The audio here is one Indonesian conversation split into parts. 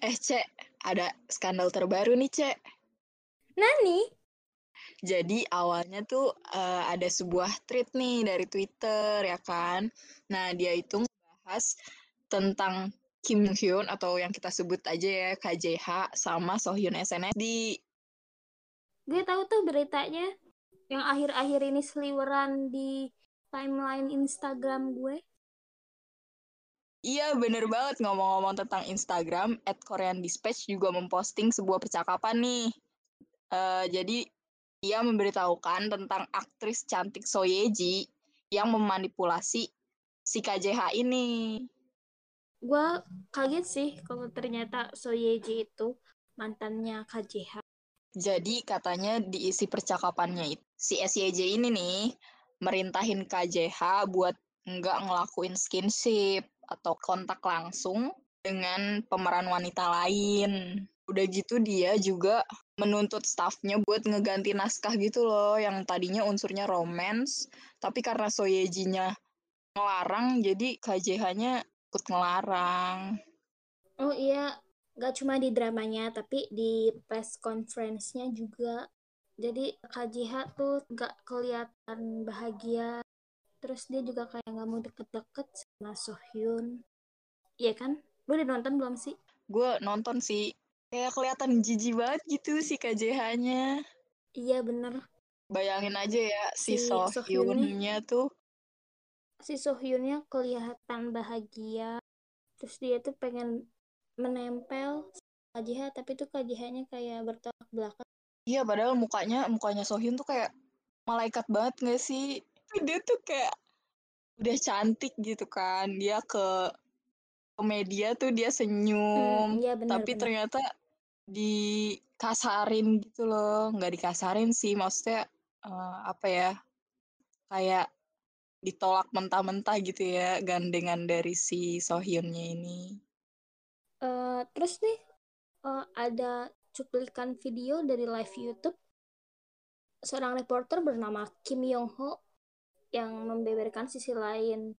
Eh, Cek, ada skandal terbaru nih, Cek. Nani? Jadi awalnya tuh uh, ada sebuah tweet nih dari Twitter, ya kan? Nah, dia itu ngebahas tentang Kim Hyun atau yang kita sebut aja ya KJH sama Sohyun SNSD. Gue tahu tuh beritanya yang akhir-akhir ini seliweran di timeline Instagram gue. Iya bener banget ngomong-ngomong tentang Instagram, at Korean Dispatch juga memposting sebuah percakapan nih. Uh, jadi dia memberitahukan tentang aktris cantik Soyeji yang memanipulasi si KJH ini. Gua kaget sih kalau ternyata Soyeji itu mantannya KJH. Jadi katanya diisi percakapannya itu si SYJ ini nih merintahin KJH buat nggak ngelakuin skinship atau kontak langsung dengan pemeran wanita lain. Udah gitu dia juga menuntut staffnya buat ngeganti naskah gitu loh, yang tadinya unsurnya romance, tapi karena Soyejinya ngelarang, jadi KJH-nya ikut ngelarang. Oh iya, gak cuma di dramanya, tapi di press conference-nya juga. Jadi KJH tuh gak kelihatan bahagia terus dia juga kayak nggak mau deket-deket sama Sohyun. Iya kan? Lu udah nonton belum sih? Gue nonton sih. Kayak kelihatan jijik banget gitu si KJH-nya iya bener. Bayangin aja ya si, si Sohyunnya tuh. Si Sohyunnya kelihatan bahagia. Terus dia tuh pengen menempel KJH tapi tuh KJH-nya kayak bertolak belakang. Iya padahal mukanya mukanya Sohyun tuh kayak malaikat banget gak sih dia tuh kayak udah cantik gitu kan dia ke ke media tuh dia senyum hmm, iya bener, tapi bener. ternyata dikasarin gitu loh nggak dikasarin sih maksudnya uh, apa ya kayak ditolak mentah-mentah gitu ya gandengan dari si Sohyunnya ini. Uh, terus nih uh, ada cuplikan video dari live YouTube. Seorang reporter bernama Kim Yong Ho yang membeberkan sisi lain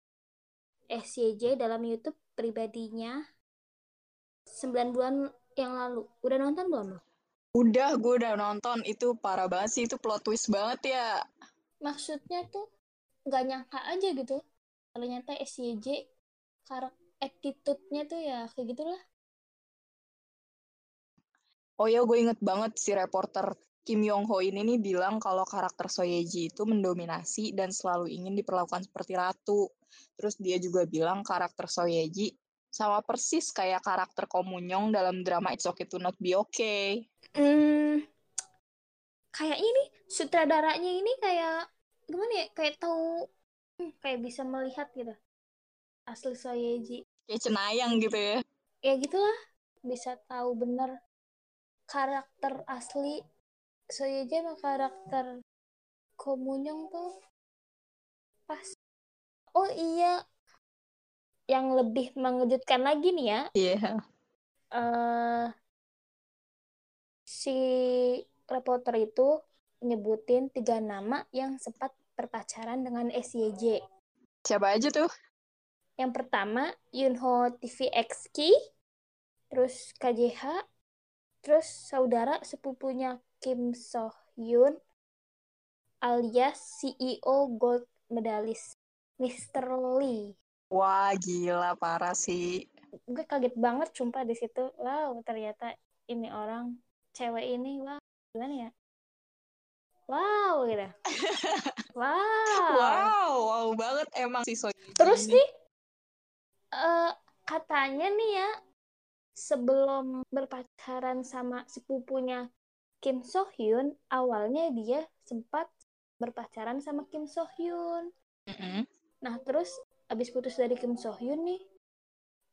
SCJ dalam YouTube pribadinya 9 bulan yang lalu. Udah nonton belum lo? Udah, gue udah nonton. Itu parah banget sih, itu plot twist banget ya. Maksudnya tuh gak nyangka aja gitu. Ternyata SCJ karakter attitude-nya tuh ya kayak gitulah. Oh ya, gue inget banget si reporter Kim Yong Ho ini nih bilang kalau karakter Soyeji itu mendominasi dan selalu ingin diperlakukan seperti ratu. Terus dia juga bilang karakter Soyeji sama persis kayak karakter Komunyong dalam drama It's Okay to Not Be Okay. Hmm, kayak ini sutradaranya ini kayak gimana ya? Kayak tahu hmm, kayak bisa melihat gitu asli Soyeji. Kayak cenayang gitu ya. Ya gitulah, bisa tahu bener karakter asli Soyeji sama karakter Komunyong tuh pas. Oh iya yang lebih mengejutkan lagi nih ya. Iya. Yeah. uh, si reporter itu nyebutin tiga nama yang sempat berpacaran dengan SYJ siapa aja tuh? Yang pertama Yunho TVXQ terus KJH terus saudara sepupunya Kim So Hyun alias CEO Gold Medalist Mr. Lee. Wah, gila parah sih. Gue kaget banget sumpah di situ. Wow, ternyata ini orang cewek ini wow, gimana ya? Wow, gitu. wow. Wow, wow banget emang si Soy. Terus nih uh, katanya nih ya sebelum berpacaran sama sepupunya Kim So Hyun awalnya dia sempat berpacaran sama Kim So Hyun. Mm-hmm. Nah terus abis putus dari Kim So Hyun nih,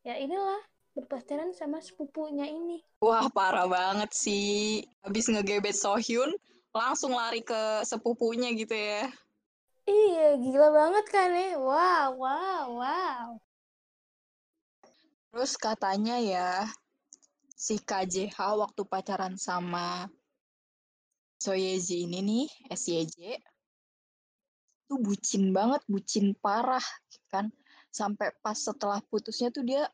ya inilah berpacaran sama sepupunya ini. Wah parah banget sih. Abis ngegebet So Hyun, langsung lari ke sepupunya gitu ya. Iya, gila banget kan ya. Wow, wow, wow. Terus katanya ya, si KJH waktu pacaran sama Soyeji ini nih, SYJ, tuh bucin banget, bucin parah, kan. Sampai pas setelah putusnya tuh dia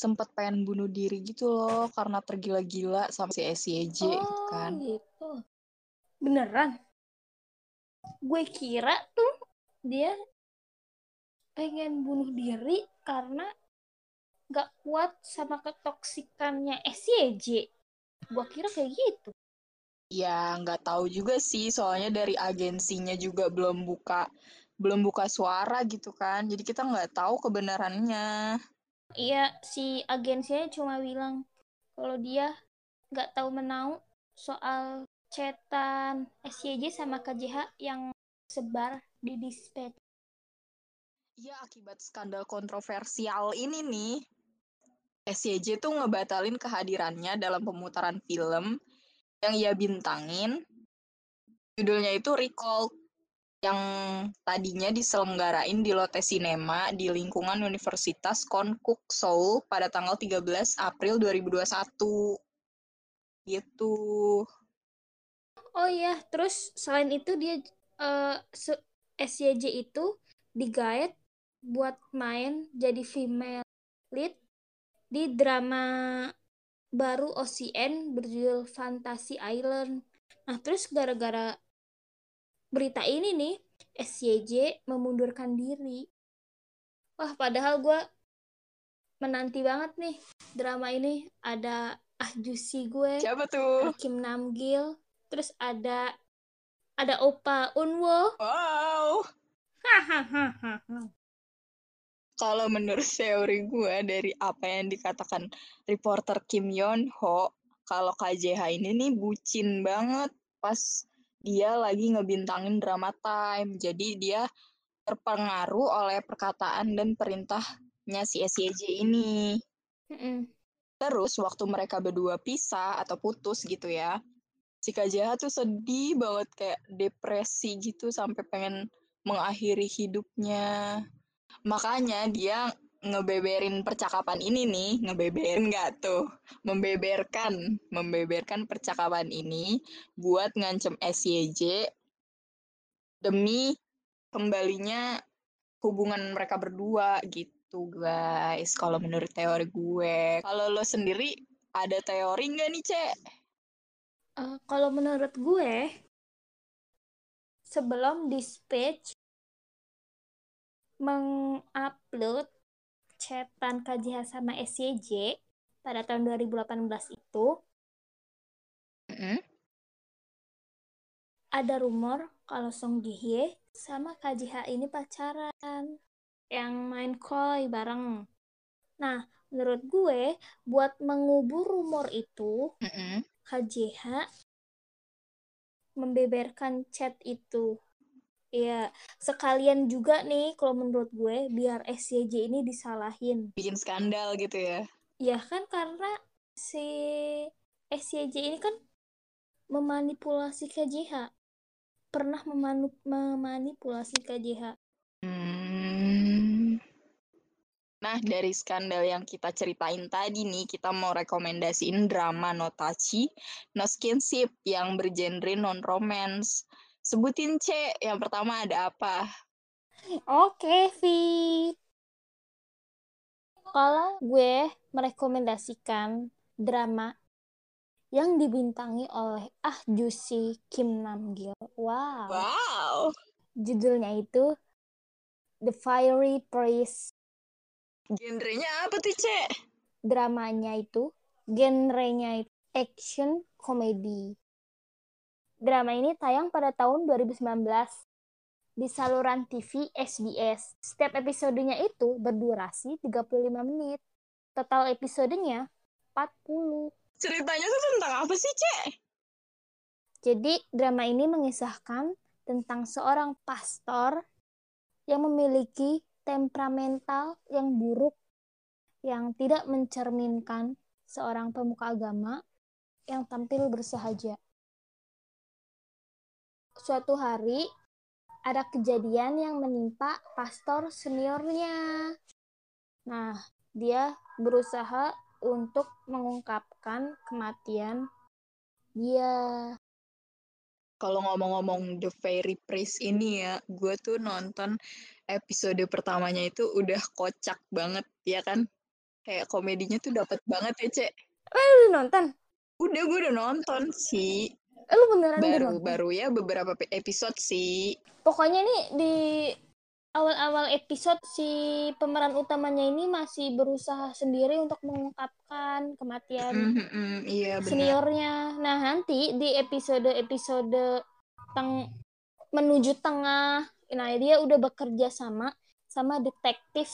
sempat pengen bunuh diri gitu loh karena tergila-gila sama si SYJ oh, gitu kan. gitu. Beneran? Gue kira tuh dia pengen bunuh diri karena gak kuat sama ketoksikannya SYJ. Gue kira kayak gitu. Ya nggak tahu juga sih, soalnya dari agensinya juga belum buka belum buka suara gitu kan, jadi kita nggak tahu kebenarannya. Iya, si agensinya cuma bilang kalau dia nggak tahu menau soal cetan SYJ sama KJH yang sebar di dispatch. Iya, akibat skandal kontroversial ini nih, SYJ tuh ngebatalin kehadirannya dalam pemutaran film yang ia bintangin. Judulnya itu Recall yang tadinya diselenggarain di Lotte Cinema di lingkungan Universitas Konkuk Seoul pada tanggal 13 April 2021. Gitu. Oh iya, terus selain itu dia uh, SYJ itu digait buat main jadi female lead di drama baru OCN berjudul Fantasy Island. Nah, terus gara-gara berita ini nih, SYJ memundurkan diri. Wah, padahal gue menanti banget nih drama ini. Ada Ah Jusi gue. Siapa tuh? Kim Namgil. Terus ada ada Opa Unwo. Wow. Hahaha kalau menurut teori gue dari apa yang dikatakan reporter Kim Yeon Ho, kalau KJH ini nih bucin banget pas dia lagi ngebintangin drama time. Jadi dia terpengaruh oleh perkataan dan perintahnya si SYJ ini. Mm-mm. Terus waktu mereka berdua pisah atau putus gitu ya, si KJH tuh sedih banget kayak depresi gitu sampai pengen mengakhiri hidupnya. Makanya dia ngebeberin percakapan ini nih, ngebeberin nggak tuh? Membeberkan, membeberkan percakapan ini buat ngancem SYJ demi kembalinya hubungan mereka berdua gitu guys. Kalau menurut teori gue, kalau lo sendiri ada teori nggak nih cek? Uh, kalau menurut gue, sebelum dispatch mengupload chatan KJH sama SCJ pada tahun 2018 itu mm -hmm. ada rumor kalau Song Ji Hye sama KJH ini pacaran yang main koi bareng. Nah, menurut gue buat mengubur rumor itu, mm -hmm. KJH membeberkan chat itu Iya, sekalian juga nih kalau menurut gue biar SCJ ini disalahin. Bikin skandal gitu ya. Iya kan karena si SCJ ini kan memanipulasi KJH. Pernah memanu memanipulasi KJH. Hmm. Nah, dari skandal yang kita ceritain tadi nih, kita mau rekomendasiin drama Notachi No Skinship yang bergenre non-romance Sebutin C, yang pertama ada apa? Oke, Vi. Kalau gue merekomendasikan drama yang dibintangi oleh Ah Jusi Kim Namgil. Wow. Wow. Judulnya itu The Fiery Priest. Genrenya apa tuh, Cek? Dramanya itu, genrenya itu action komedi. Drama ini tayang pada tahun 2019 di saluran TV SBS. Setiap episodenya itu berdurasi 35 menit. Total episodenya 40. Ceritanya tuh tentang apa sih, Cek? Jadi, drama ini mengisahkan tentang seorang pastor yang memiliki temperamental yang buruk yang tidak mencerminkan seorang pemuka agama yang tampil bersahaja suatu hari ada kejadian yang menimpa pastor seniornya. Nah, dia berusaha untuk mengungkapkan kematian dia. Kalau ngomong-ngomong The Fairy Priest ini ya, gue tuh nonton episode pertamanya itu udah kocak banget, ya kan? kayak komedinya tuh dapat banget ya cek Eh, lu nonton? udah gue udah nonton sih Eh, lu beneran udah baru nonton? baru ya beberapa episode sih Pokoknya nih di awal-awal episode si pemeran utamanya ini masih berusaha sendiri untuk mengungkapkan kematian Mhm, mhm, iya benar seniornya. Nah, nanti di episode-episode teng menuju tengah, nah dia udah bekerja sama sama detektif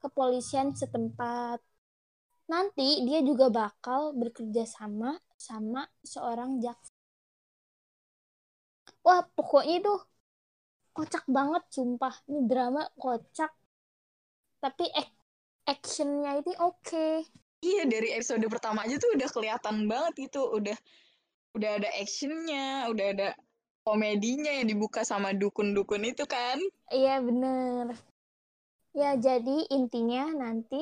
kepolisian setempat. Nanti dia juga bakal bekerja sama sama seorang jaksa. Wah, pokoknya itu kocak banget sumpah. Ini drama kocak. Tapi actionnya itu oke. iya dari episode pertama aja tuh udah kelihatan banget gitu udah udah ada actionnya udah ada komedinya yang dibuka sama dukun-dukun itu kan Iya bener. Ya jadi intinya nanti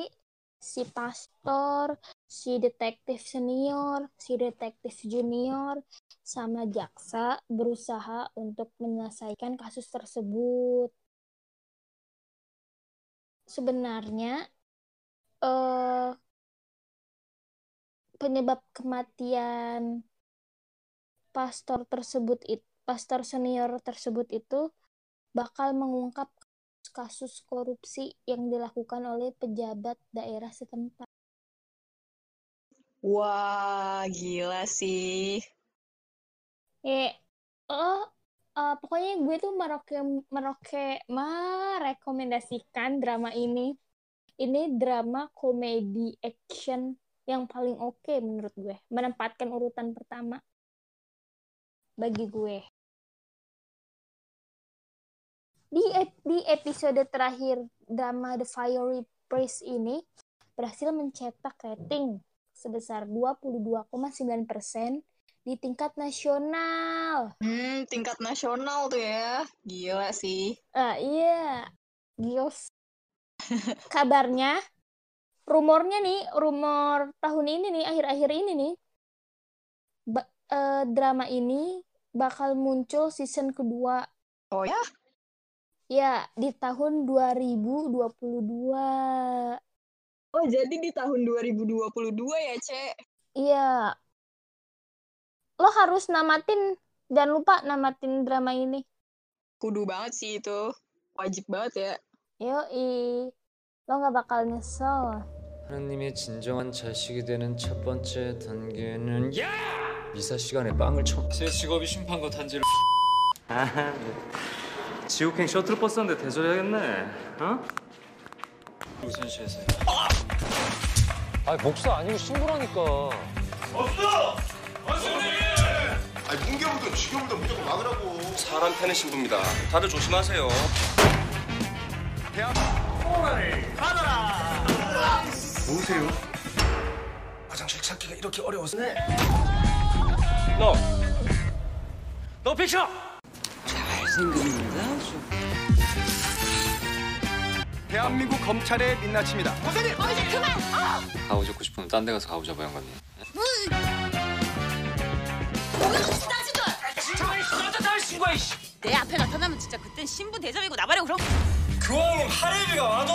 si pastor, si detektif senior, si detektif junior, sama jaksa berusaha untuk menyelesaikan kasus tersebut. Sebenarnya eh penyebab kematian pastor tersebut it, pastor senior tersebut itu bakal mengungkap kasus korupsi yang dilakukan oleh pejabat daerah setempat. wah gila sih Eh, oh, eh, pokoknya gue tuh meroke meroke merekomendasikan drama ini. Ini drama komedi action yang paling oke menurut gue, menempatkan urutan pertama bagi gue. Di di episode terakhir drama The Fiery Priest ini berhasil mencetak rating sebesar 22,9% di tingkat nasional. hmm tingkat nasional tuh ya gila sih Ah iya, Gios. Kabarnya, rumornya nih, rumor tahun ini nih, akhir-akhir ini nih, ba- eh, drama ini bakal muncul season kedua. oh ya Ya, di tahun 2022. oh jadi di tahun 2022 ya cek Iya. Lo harus namatin, jangan lupa namatin drama ini. kudu banget sih itu wajib banget ya Yoi. Lo nggak bakal nyesel. 하나님의 진정한 자식이 되는 첫 번째 단계는 야! 미사 시간에 빵을 쳐. 제 직업이 심판과 단지를. 아, 지옥행 셔틀버스인데 대절해야겠네. 어? 우선시에서. 아, 목사 아니고 신부라니까. 아니 문경도 지경도 무조건 막으라고. 사람 패는 신부입니다. 다들 조심하세요. 뭐세요? 화장실 찾기가 이렇게 어려워서. 너, 너 비켜! 대한민국 검찰의 민낯입니다. 가오 잡고 싶으면 딴 데 가서 가오 잡아 양반님. 앞에 나타나면 진짜 그땐 신부 대접이고 나발이고 그럼 교황님 하레비가 와도.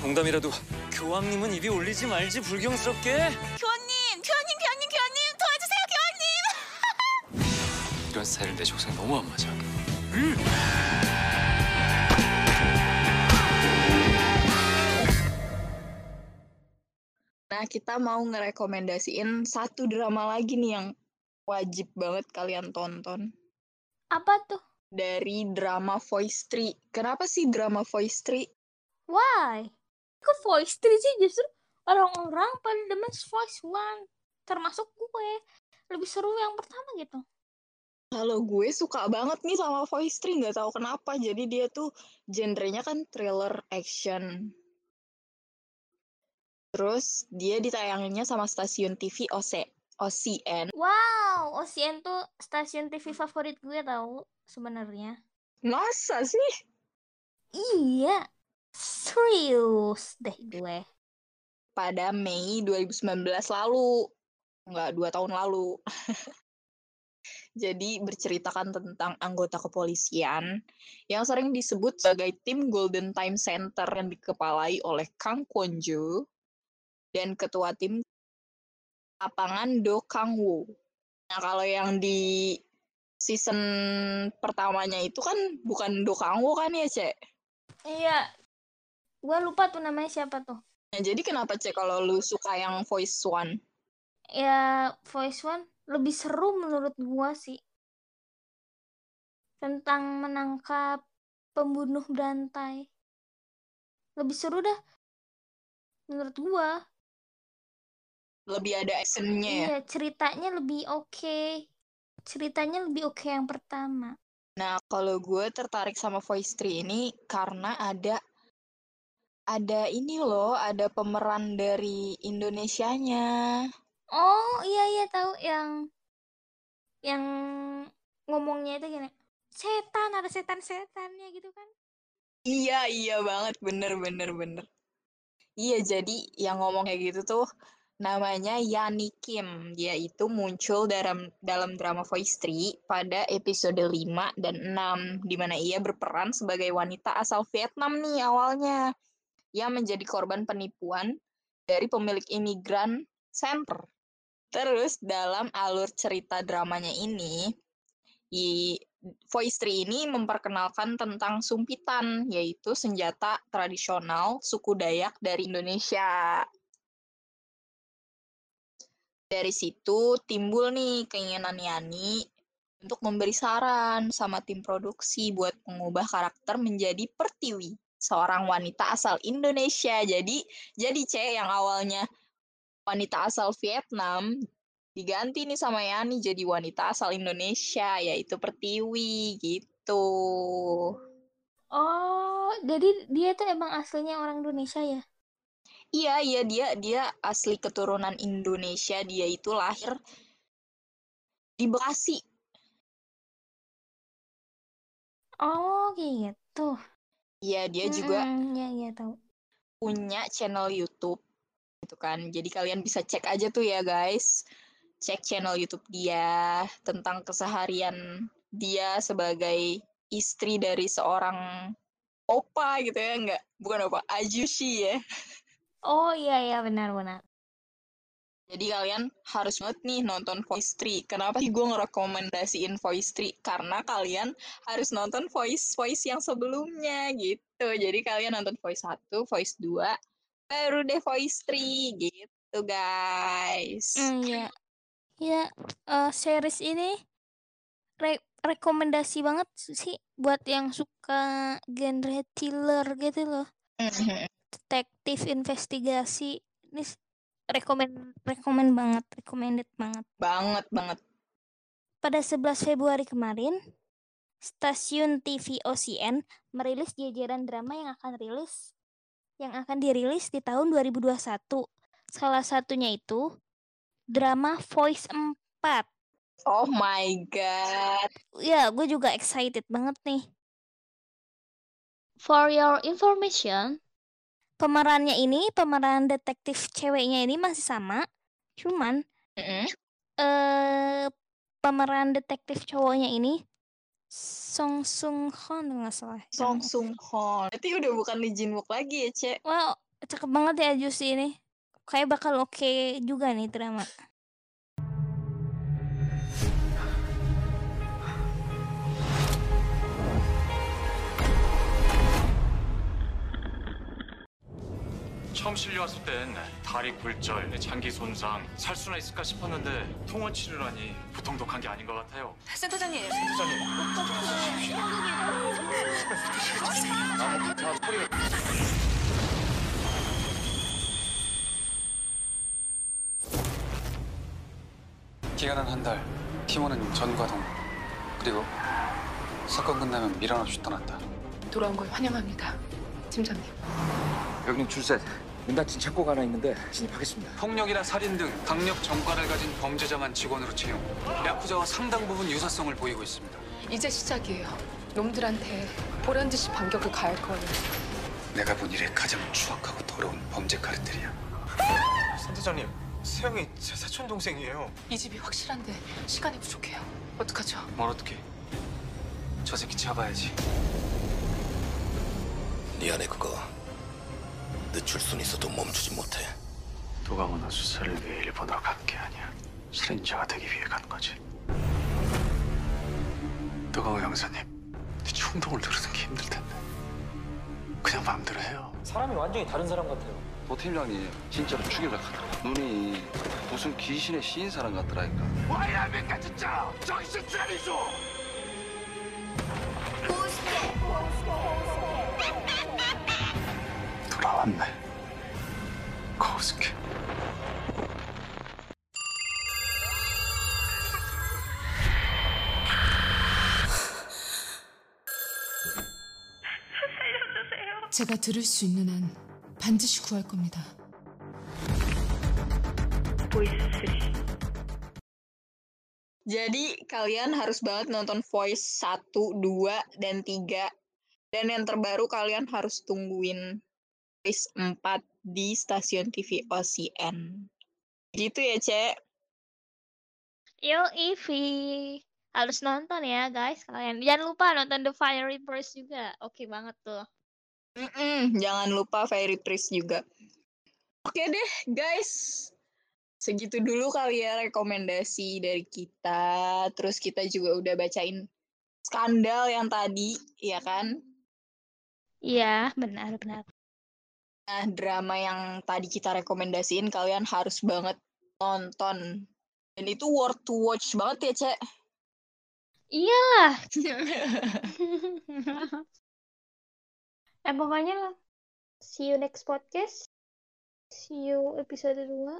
농담이라도 교황님은 입이 올리지 말지 불경스럽게. 교황님 교황님 교황님 교황님 도와주세요 교황님 이런 스타일은 내 족상 너무 안 맞아. Nah, kita mau ngerekomendasiin satu drama lagi nih yang wajib banget kalian tonton. Apa tuh? Dari drama Voice 3. Kenapa sih drama Voice 3? Why? Kok voice 3 sih justru orang-orang pada demen voice one. Termasuk gue. Lebih seru yang pertama gitu. Kalau gue suka banget nih sama Voice 3, nggak tahu kenapa. Jadi dia tuh genrenya kan thriller action. Terus dia ditayanginnya sama stasiun TV OC, OCN. Wow, OCN tuh stasiun TV favorit gue tahu sebenarnya. Masa sih? Iya. Serius deh gue. Pada Mei 2019 lalu. Nggak, dua tahun lalu. Jadi berceritakan tentang anggota kepolisian yang sering disebut sebagai tim Golden Time Center yang dikepalai oleh Kang Kwon Jo dan ketua tim lapangan Do Kang Woo. Nah, kalau yang di season pertamanya itu kan bukan Do Kang Woo kan ya, Cek? Iya. Gua lupa tuh namanya siapa tuh. Nah, jadi kenapa, Cek, kalau lu suka yang voice one? Ya, Voice One lebih seru menurut gua sih. Tentang menangkap pembunuh berantai. Lebih seru dah. Menurut gua. Lebih ada actionnya ya? Iya, ceritanya lebih oke. Ceritanya lebih oke yang pertama. Nah, kalau gue tertarik sama Voice 3 ini karena ada ada ini loh, ada pemeran dari Indonesianya. Oh, iya iya tahu yang yang ngomongnya itu gini. Setan, ada setan-setannya gitu kan. Iya, iya banget, bener, bener, bener. Iya, jadi yang ngomong kayak gitu tuh namanya Yani Kim. Dia itu muncul dalam dalam drama Voice 3 pada episode 5 dan 6, di mana ia berperan sebagai wanita asal Vietnam nih awalnya, yang menjadi korban penipuan dari pemilik imigran center. Terus dalam alur cerita dramanya ini, di Voice 3 ini memperkenalkan tentang sumpitan, yaitu senjata tradisional suku Dayak dari Indonesia. Dari situ timbul nih keinginan Yani untuk memberi saran sama tim produksi buat mengubah karakter menjadi Pertiwi, seorang wanita asal Indonesia. Jadi jadi C yang awalnya wanita asal Vietnam diganti nih sama Yani jadi wanita asal Indonesia yaitu Pertiwi gitu. Oh, jadi dia tuh emang aslinya orang Indonesia ya? Iya, iya dia dia asli keturunan Indonesia. Dia itu lahir di Bekasi. Oh, gitu. Iya, dia juga Mm-mm, Iya, iya tahu. punya channel YouTube gitu kan. Jadi kalian bisa cek aja tuh ya guys. Cek channel YouTube dia tentang keseharian dia sebagai istri dari seorang opa gitu ya, enggak bukan opa, ajushi ya. Oh, iya iya benar-benar. Jadi kalian harus banget nih nonton Voice 3. Kenapa sih gue ngerekomendasiin Voice 3? Karena kalian harus nonton Voice Voice yang sebelumnya gitu. Jadi kalian nonton Voice 1, Voice 2, baru deh Voice 3 gitu guys. Mm, Iya. Ya, eh, series ini re- rekomendasi banget sih buat yang suka genre thriller gitu loh. Mhm. Detektif investigasi. Ini s- rekomen rekomen banget, recommended banget. banget banget. Pada 11 Februari kemarin, stasiun TV OCN merilis jajaran drama yang akan rilis yang akan dirilis di tahun 2021. Salah satunya itu drama Voice 4. Oh my god. Ya, gue juga excited banget nih. For your information, pemerannya ini, pemeran detektif ceweknya ini masih sama, cuman Mm-mm. eh pemeran detektif cowoknya ini Song Sung Hon nggak salah. Song Sung Hon. Berarti udah bukan Lee Jin Wook lagi ya, Cek? Wow, cakep banget ya Juicy ini. Kayak bakal oke juga nih drama. 처음 실려왔을 땐 다리 굴절, 장기 손상, 살 수나 있을까 싶었는데 통원 치료라니 보통 독한 게 아닌 것 같아요. 센터장님. 기간은 한 달, 팀원은 전과동. 그리고 사건 끝나면 미련 없이 떠난다. 돌아온 걸 환영합니다. 팀장님. 여기는 줄셋. 문 닫힌 창고가 하나 있는데 진입하겠습니다. 폭력이나 살인 등 강력 전과를 가진 범죄자만 직원으로 채용. 야쿠자와 상당 부분 유사성을 보이고 있습니다. 이제 시작이에요. 놈들한테 보란 듯이 반격을 가할 거예요. 내가 본 일에 가장 추악하고 더러운 범죄 카르텔이야. 선대장님, 세영이 제 사촌 동생이에요. 이 집이 확실한데 시간이 부족해요. 어떡하죠? 뭘 어떻게? 저 새끼 잡아야지. 네 안에 그거 늦출 순 있어도 멈추지 못해. 도강원은 수사를 위해 일본으로 간 게 아니야. 살인자가 되기 위해 간 거지. 도강호 형사님, 네 충동을 누르는 게 힘들 텐데. 그냥 마음대로 해요. 사람이 완전히 다른 사람 같아요. 도 팀장님 진짜로 죽여라. 눈이 무슨 귀신의 시인 사람 같더라니까. 와야 맨가 진짜 정신 차리소. 돌아왔네. 코스케. 제가 들을 수 있는 한 반드시 구할 겁니다. Jadi kalian harus banget nonton Voice 1, 2, dan 3. Dan yang terbaru kalian harus tungguin Voice 4 di stasiun TV OCN. Gitu ya, Cek? Yo, Ivy. Harus nonton ya, guys. Kalian jangan lupa nonton The Fiery Burst juga. Oke banget tuh. Mm-mm, jangan lupa Fairy Priest juga. Oke deh, guys. Segitu dulu kali ya rekomendasi dari kita. Terus kita juga udah bacain skandal yang tadi, ya kan? Iya, benar-benar. Nah, drama yang tadi kita rekomendasiin kalian harus banget nonton. Dan itu worth to watch banget ya, Cek. Iyalah. eh pokoknya see you next podcast. See you episode 2.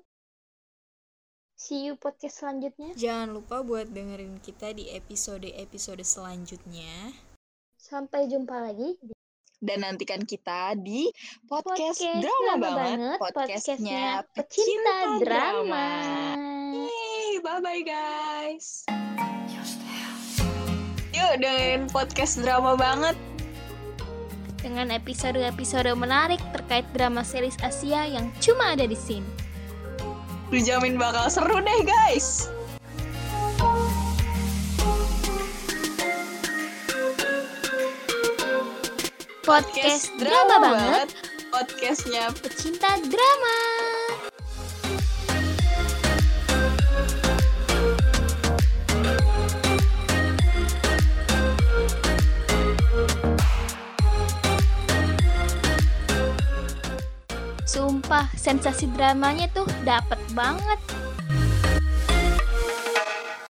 See you podcast selanjutnya. Jangan lupa buat dengerin kita di episode-episode selanjutnya. Sampai jumpa lagi. Dan nantikan kita di podcast, Podcast drama, drama banget, banget, podcastnya podcastnya pecinta pecinta drama. drama. Yeay, bye-bye guys. Yuk dengerin podcast drama banget. Dengan episode-episode menarik terkait drama series Asia yang cuma ada di sini. Dijamin bakal seru deh guys. Podcast drama banget, Podcastnya pecinta drama. Sumpah, sensasi dramanya tuh dapet banget.